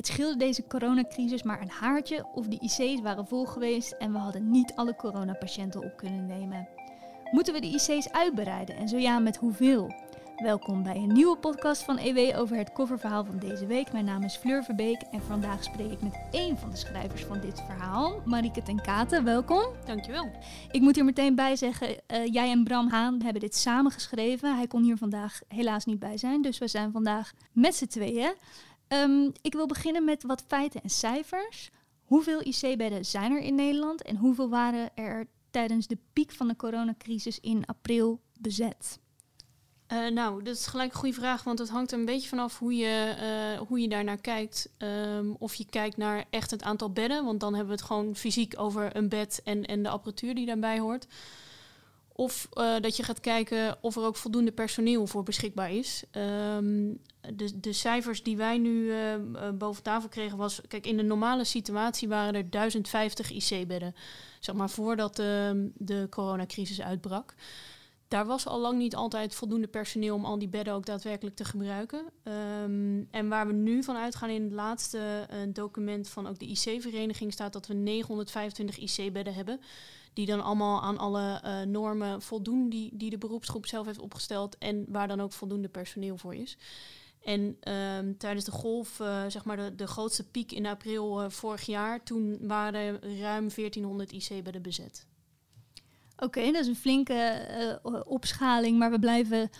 Het scheelde deze coronacrisis maar een haartje of de IC's waren vol geweest en we hadden niet alle coronapatiënten op kunnen nemen. Moeten we de IC's uitbreiden en zo ja, met hoeveel? Welkom bij een nieuwe podcast van EW over het coververhaal van deze week. Mijn naam is Fleur Verbeek en vandaag spreek ik met één van de schrijvers van dit verhaal, Marieke ten Katen. Welkom. Dankjewel. Ik moet hier meteen bij zeggen, uh, jij en Bram Haan hebben dit samen geschreven. Hij kon hier vandaag helaas niet bij zijn, dus we zijn vandaag met z'n tweeën. Um, ik wil beginnen met wat feiten en cijfers. Hoeveel IC-bedden zijn er in Nederland en hoeveel waren er tijdens de piek van de coronacrisis in april bezet? Uh, nou, dat is gelijk een goede vraag, want het hangt een beetje vanaf hoe je, uh, hoe je daarnaar kijkt. Um, of je kijkt naar echt het aantal bedden, want dan hebben we het gewoon fysiek over een bed en, en de apparatuur die daarbij hoort. Of uh, dat je gaat kijken of er ook voldoende personeel voor beschikbaar is. Um, de, de cijfers die wij nu boven tafel kregen was... Kijk, in de normale situatie waren er 1050 IC-bedden. Zeg maar voordat de, de coronacrisis uitbrak daar was al lang niet altijd voldoende personeel om al die bedden ook daadwerkelijk te gebruiken. Um, en waar we nu van uitgaan in het laatste uh, document van ook de IC-vereniging staat dat we 925 IC-bedden hebben. Die dan allemaal aan alle normen voldoen die, die de beroepsgroep zelf heeft opgesteld en waar dan ook voldoende personeel voor is. En um, tijdens de golf, uh, zeg maar de, de grootste piek in april vorig jaar, toen waren ruim 1400 IC-bedden bezet. Oké, dat is een flinke uh, opschaling, maar we blijven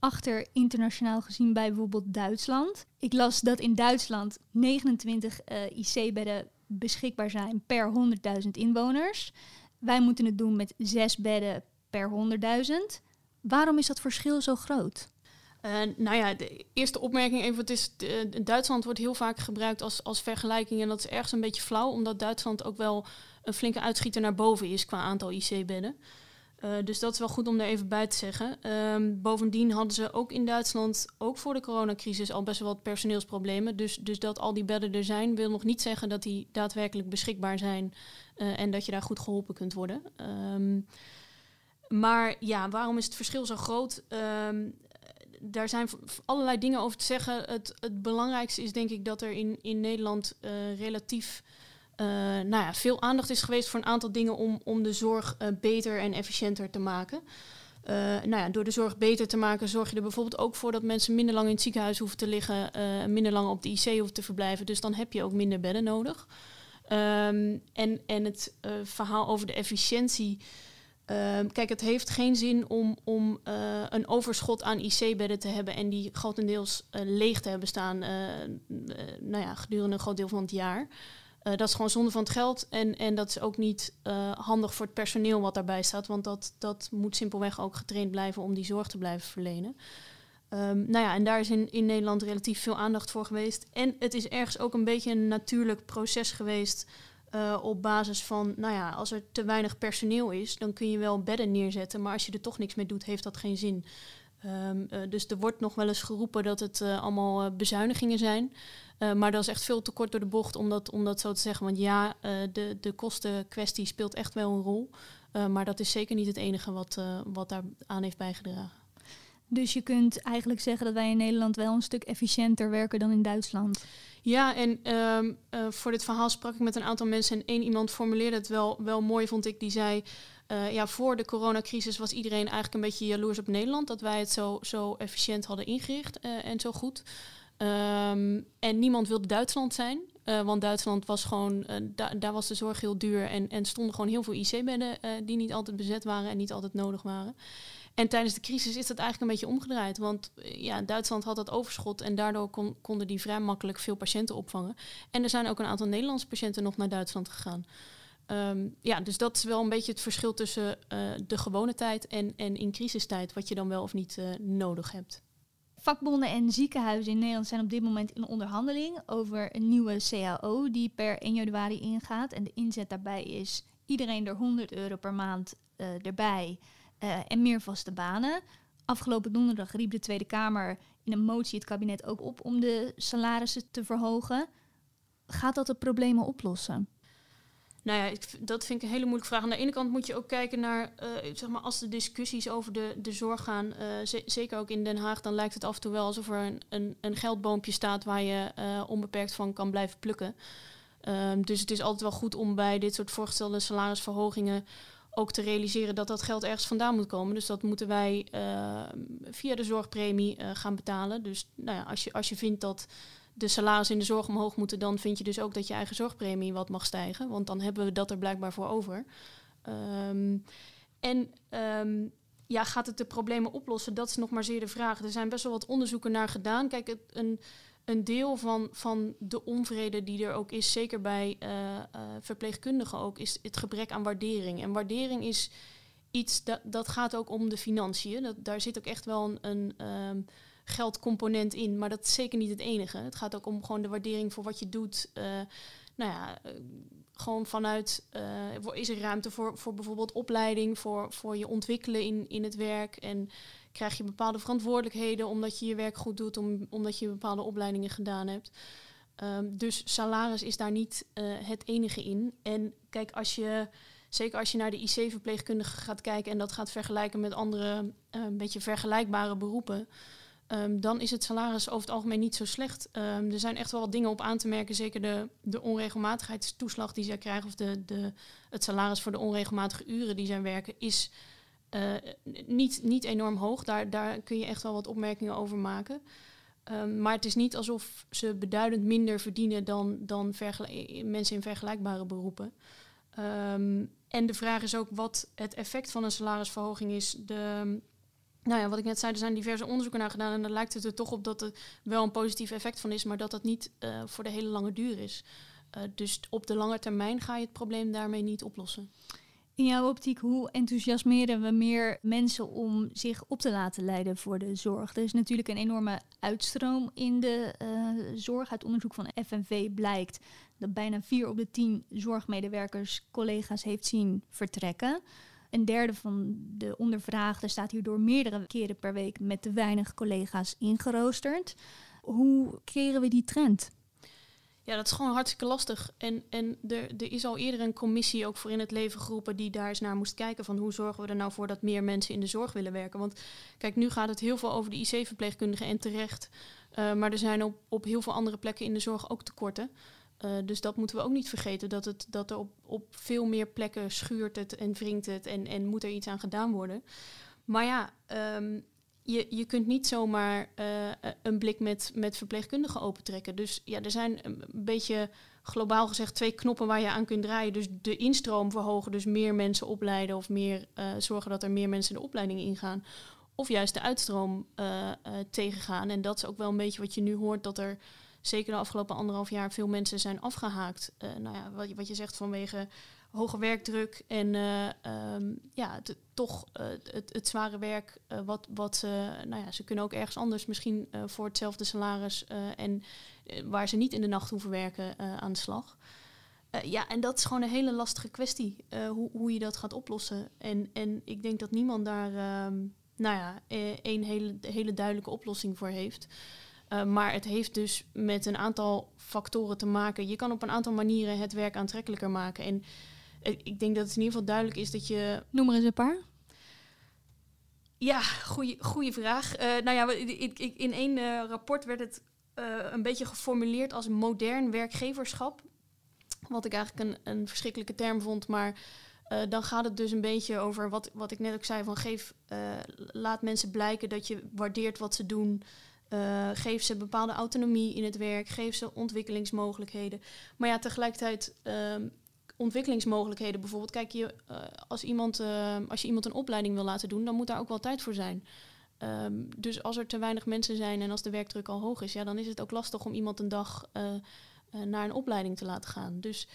achter internationaal gezien bij bijvoorbeeld Duitsland. Ik las dat in Duitsland 29 uh, IC-bedden beschikbaar zijn per 100.000 inwoners. Wij moeten het doen met 6 bedden per 100.000. Waarom is dat verschil zo groot? Uh, nou ja, de eerste opmerking even. Het is, Duitsland wordt heel vaak gebruikt als, als vergelijking. En dat is ergens een beetje flauw, omdat Duitsland ook wel een flinke uitschieter naar boven is qua aantal IC-bedden. Uh, dus dat is wel goed om er even bij te zeggen. Um, bovendien hadden ze ook in Duitsland, ook voor de coronacrisis, al best wel wat personeelsproblemen. Dus, dus dat al die bedden er zijn, wil nog niet zeggen dat die daadwerkelijk beschikbaar zijn uh, en dat je daar goed geholpen kunt worden. Um, maar ja, waarom is het verschil zo groot? Um, daar zijn allerlei dingen over te zeggen. Het, het belangrijkste is denk ik dat er in, in Nederland uh, relatief uh, nou ja, veel aandacht is geweest voor een aantal dingen om, om de zorg uh, beter en efficiënter te maken. Nou ja, door de zorg beter te maken zorg je er bijvoorbeeld ook voor dat mensen minder lang in het ziekenhuis hoeven te liggen, minder lang op de IC hoeven te verblijven. Dus dan heb je ook minder bedden nodig. Um, en, en het verhaal over de efficiëntie. Um, kijk, het heeft geen zin om, om een overschot aan IC-bedden te hebben en die grotendeels leeg te hebben staan nou ja, gedurende een groot deel van het jaar. Dat is gewoon zonde van het geld. En, en dat is ook niet handig voor het personeel wat daarbij staat. Want dat, dat moet simpelweg ook getraind blijven om die zorg te blijven verlenen. Um, nou ja, en daar is in, in Nederland relatief veel aandacht voor geweest. En het is ergens ook een beetje een natuurlijk proces geweest. Uh, op basis van, nou ja, als er te weinig personeel is, dan kun je wel bedden neerzetten. Maar als je er toch niks mee doet, heeft dat geen zin. Um, uh, dus er wordt nog wel eens geroepen dat het uh, allemaal bezuinigingen zijn. maar dat is echt veel te kort door de bocht om dat, om dat zo te zeggen. Want ja, de, de kostenkwestie speelt echt wel een rol. maar dat is zeker niet het enige wat, wat daar aan heeft bijgedragen. Dus je kunt eigenlijk zeggen dat wij in Nederland wel een stuk efficiënter werken dan in Duitsland. Ja, en um, voor dit verhaal sprak ik met een aantal mensen en één iemand formuleerde het wel, wel mooi, vond ik. Die zei, uh, ja, voor de coronacrisis was iedereen eigenlijk een beetje jaloers op Nederland. Dat wij het zo, zo efficiënt hadden ingericht uh, en zo goed. Um, en niemand wilde Duitsland zijn. Want Duitsland was gewoon, da daar was de zorg heel duur. En, en stonden gewoon heel veel IC-bedden die niet altijd bezet waren en niet altijd nodig waren. En tijdens de crisis is dat eigenlijk een beetje omgedraaid. Want ja, Duitsland had dat overschot en daardoor kon, konden die vrij makkelijk veel patiënten opvangen. En er zijn ook een aantal Nederlandse patiënten nog naar Duitsland gegaan. Um, ja, dus dat is wel een beetje het verschil tussen uh, de gewone tijd en, en in crisistijd, wat je dan wel of niet uh, nodig hebt. Vakbonden en ziekenhuizen in Nederland zijn op dit moment in onderhandeling over een nieuwe CAO die per 1 januari ingaat. En de inzet daarbij is iedereen er 100 euro per maand uh, erbij en meer vaste banen. Afgelopen donderdag riep de Tweede Kamer in een motie het kabinet ook op om de salarissen te verhogen. Gaat dat de problemen oplossen? Nou ja, dat vind ik een hele moeilijke vraag. Aan de ene kant moet je ook kijken naar, uh, zeg maar, als de discussies over de, de zorg gaan, uh, zeker ook in Den Haag, dan lijkt het af en toe wel alsof er een, een, een geldboompje staat waar je onbeperkt van kan blijven plukken. Um, dus het is altijd wel goed om bij dit soort voorgestelde salarisverhogingen ook te realiseren dat dat geld ergens vandaan moet komen. Dus dat moeten wij via de zorgpremie gaan betalen. Dus nou ja, als, je, als je vindt dat de salaris in de zorg omhoog moeten, dan vind je dus ook dat je eigen zorgpremie wat mag stijgen. Want dan hebben we dat er blijkbaar voor over. Um, en um, ja, gaat het de problemen oplossen? Dat is nog maar zeer de vraag. Er zijn best wel wat onderzoeken naar gedaan. Kijk, een, een deel van, van de onvrede die er ook is, zeker bij uh, uh, verpleegkundigen ook, is het gebrek aan waardering. En waardering is iets dat, dat gaat ook om de financiën. Dat, daar zit ook echt wel een. een um, geldcomponent in. Maar dat is zeker niet het enige. Het gaat ook om gewoon de waardering voor wat je doet. Uh, nou ja, gewoon vanuit is er ruimte voor, voor bijvoorbeeld opleiding, voor, voor je ontwikkelen in, in het werk. En krijg je bepaalde verantwoordelijkheden omdat je je werk goed doet, om, omdat je bepaalde opleidingen gedaan hebt. Um, dus salaris is daar niet het enige in. En kijk, als je zeker als je naar de IC-verpleegkundige gaat kijken en dat gaat vergelijken met andere een beetje vergelijkbare beroepen. Um, dan is het salaris over het algemeen niet zo slecht. Um, er zijn echt wel wat dingen op aan te merken. Zeker de, de onregelmatigheidstoeslag die zij krijgen, of de, de, het salaris voor de onregelmatige uren die zij werken, is uh, niet, niet enorm hoog. Daar, daar kun je echt wel wat opmerkingen over maken. Um, maar het is niet alsof ze beduidend minder verdienen dan, dan mensen in vergelijkbare beroepen. en de vraag is ook wat het effect van een salarisverhoging is. De, nou ja, wat ik net zei, er zijn diverse onderzoeken naar gedaan en dan lijkt het er toch op dat er wel een positief effect van is, maar dat dat niet uh, voor de hele lange duur is. Uh, dus op de lange termijn ga je het probleem daarmee niet oplossen. In jouw optiek, hoe enthousiasmeren we meer mensen om zich op te laten leiden voor de zorg? Er is natuurlijk een enorme uitstroom in de uh, zorg. Uit onderzoek van FNV blijkt dat bijna vier op de tien zorgmedewerkers collega's heeft zien vertrekken. Een derde van de ondervraagden staat hierdoor meerdere keren per week met te weinig collega's ingeroosterd. Hoe keren we die trend? Ja, dat is gewoon hartstikke lastig. En, en er, is al eerder een commissie ook voor in het leven geroepen die daar eens naar moest kijken van hoe zorgen we er nou voor dat meer mensen in de zorg willen werken. Want kijk, nu gaat het heel veel over de IC-verpleegkundigen en terecht. Uh, maar er zijn op, op heel veel andere plekken in de zorg ook tekorten. Uh, dus dat moeten we ook niet vergeten, dat, het, dat er op, op veel meer plekken schuurt het en wringt het en, en moet er iets aan gedaan worden. Maar ja, um, je, je kunt niet zomaar uh, een blik met, met verpleegkundigen opentrekken. Dus ja, er zijn een beetje globaal gezegd twee knoppen waar je aan kunt draaien. Dus de instroom verhogen, dus meer mensen opleiden of meer uh, zorgen dat er meer mensen de opleiding ingaan. Of juist de uitstroom tegengaan. En dat is ook wel een beetje wat je nu hoort, dat er zeker de afgelopen anderhalf jaar veel mensen zijn afgehaakt. Nou ja, wat, wat je zegt vanwege hoge werkdruk en um, ja, het, toch uh, het, het, zware werk. wat, wat ze, nou ja, ze kunnen ook ergens anders misschien voor hetzelfde salaris en waar ze niet in de nacht hoeven werken aan de slag. ja, en dat is gewoon een hele lastige kwestie, hoe, hoe je dat gaat oplossen. En, en ik denk dat niemand daar, ehm, nou ja, één hele, hele duidelijke oplossing voor heeft. Maar het heeft dus met een aantal factoren te maken. Je kan op een aantal manieren het werk aantrekkelijker maken. En ik denk dat het in ieder geval duidelijk is dat je. Noem er eens een paar. Ja, goede vraag. Uh, nou ja, ik, ik, in één rapport werd het een beetje geformuleerd als modern werkgeverschap. Wat ik eigenlijk een, een verschrikkelijke term vond, maar. dan gaat het dus een beetje over wat, wat ik net ook zei: van geef, laat mensen blijken dat je waardeert wat ze doen. Geef ze bepaalde autonomie in het werk, geef ze ontwikkelingsmogelijkheden. Maar ja, tegelijkertijd uh, ontwikkelingsmogelijkheden. Bijvoorbeeld, kijk je, uh, als, iemand, uh, als je iemand een opleiding wil laten doen, dan moet daar ook wel tijd voor zijn. Um, dus als er te weinig mensen zijn en als de werkdruk al hoog is, ja, dan is het ook lastig om iemand een dag naar een opleiding te laten gaan. Dus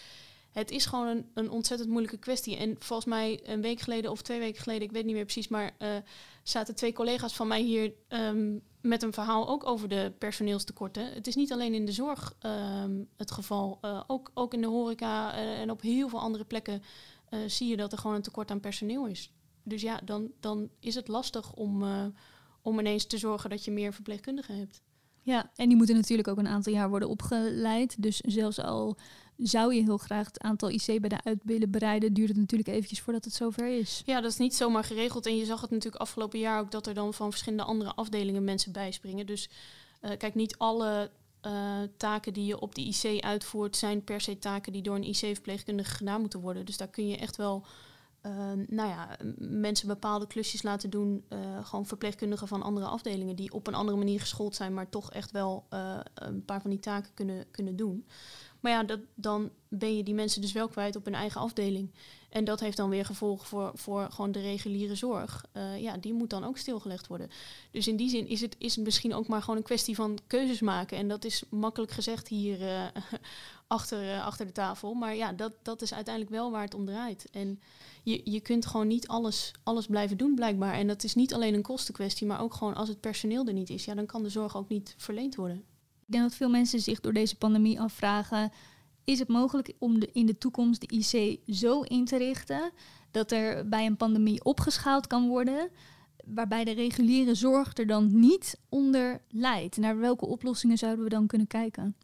het is gewoon een, een, ontzettend moeilijke kwestie. En volgens mij een week geleden of twee weken geleden, ik weet niet meer precies, maar zaten twee collega's van mij hier um, met een verhaal ook over de personeelstekorten. Het is niet alleen in de zorg um, het geval. Uh, ook, ook in de horeca uh, en op heel veel andere plekken uh, zie je dat er gewoon een tekort aan personeel is. Dus ja, dan, dan is het lastig om, om ineens te zorgen dat je meer verpleegkundigen hebt. Ja, en die moeten natuurlijk ook een aantal jaar worden opgeleid. Dus zelfs al zou je heel graag het aantal IC-bedden uit willen bereiden, duurt het natuurlijk eventjes voordat het zover is. Ja, dat is niet zomaar geregeld. En je zag het natuurlijk afgelopen jaar ook dat er dan van verschillende andere afdelingen mensen bijspringen. Dus uh, kijk, niet alle uh, taken die je op de IC uitvoert, zijn per se taken die door een IC-verpleegkundige gedaan moeten worden. Dus daar kun je echt wel uh, nou ja, mensen bepaalde klusjes laten doen. Uh, gewoon verpleegkundigen van andere afdelingen die op een andere manier geschoold zijn, maar toch echt wel een paar van die taken kunnen, kunnen doen. Maar ja, dan ben je die mensen dus wel kwijt op hun eigen afdeling. En dat heeft dan weer gevolgen voor, voor gewoon de reguliere zorg. Uh, ja, die moet dan ook stilgelegd worden. Dus in die zin is het, is misschien ook maar gewoon een kwestie van keuzes maken. En dat is makkelijk gezegd hier uh, achter, uh, achter de tafel. Maar ja, dat, dat is uiteindelijk wel waar het om draait. En je, je kunt gewoon niet alles, alles blijven doen, blijkbaar. En dat is niet alleen een kostenkwestie, maar ook gewoon als het personeel er niet is, ja, dan kan de zorg ook niet verleend worden. Ik denk dat veel mensen zich door deze pandemie afvragen: is het mogelijk om in de toekomst de IC zo in te richten dat er bij een pandemie opgeschaald kan worden, waarbij de reguliere zorg er dan niet onder leidt? Naar welke oplossingen zouden we dan kunnen kijken?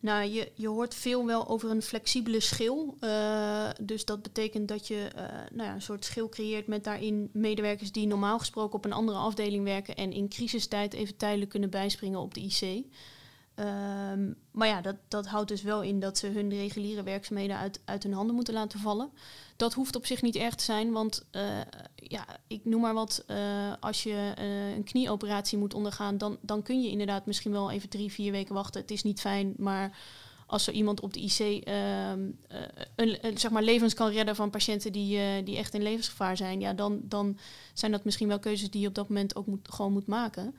Nou, je, je hoort veel wel over een flexibele schil. Uh, dus dat betekent dat je uh, nou ja, een soort schil creëert met daarin medewerkers die normaal gesproken op een andere afdeling werken en in crisistijd even tijdelijk kunnen bijspringen op de IC. Um, maar ja, dat, dat houdt dus wel in dat ze hun reguliere werkzaamheden uit, uit hun handen moeten laten vallen. Dat hoeft op zich niet erg te zijn, want uh, ja, ik noem maar wat, uh, als je uh, een knieoperatie moet ondergaan, dan, dan kun je inderdaad misschien wel even drie, vier weken wachten. Het is niet fijn, maar als er iemand op de IC ehm, een, zeg maar levens kan redden van patiënten die, die echt in levensgevaar zijn, ja, dan, dan zijn dat misschien wel keuzes die je op dat moment ook gewoon moet maken.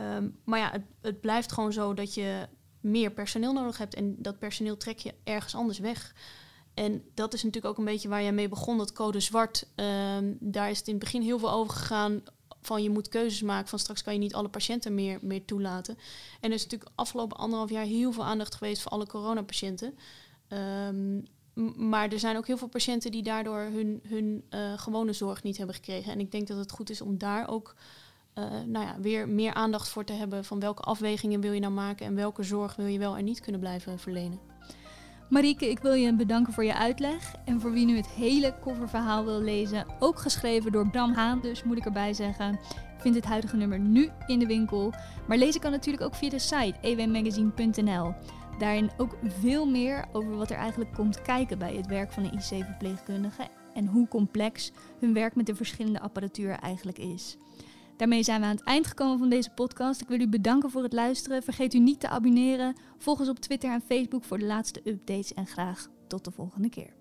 Um, maar ja, het, het, blijft gewoon zo dat je meer personeel nodig hebt. En dat personeel trek je ergens anders weg. En dat is natuurlijk ook een beetje waar jij mee begon, dat code zwart. Um, daar is het in het begin heel veel over gegaan. Van je moet keuzes maken van straks kan je niet alle patiënten meer, meer toelaten. En er is natuurlijk afgelopen anderhalf jaar heel veel aandacht geweest voor alle coronapatiënten. Um, maar er zijn ook heel veel patiënten die daardoor hun, hun uh, gewone zorg niet hebben gekregen. En ik denk dat het goed is om daar ook uh, nou ja, weer meer aandacht voor te hebben van welke afwegingen wil je nou maken en welke zorg wil je wel en niet kunnen blijven verlenen. Marieke, ik wil je bedanken voor je uitleg. En voor wie nu het hele kofferverhaal wil lezen, ook geschreven door Bram Haan, dus moet ik erbij zeggen. Vind het huidige nummer nu in de winkel. Maar lezen kan natuurlijk ook via de site ewmagazine.nl. Daarin ook veel meer over wat er eigenlijk komt kijken bij het werk van een IC-verpleegkundige en hoe complex hun werk met de verschillende apparatuur eigenlijk is. Daarmee zijn we aan het eind gekomen van deze podcast. Ik wil u bedanken voor het luisteren. Vergeet u niet te abonneren. Volg ons op Twitter en Facebook voor de laatste updates. En graag tot de volgende keer.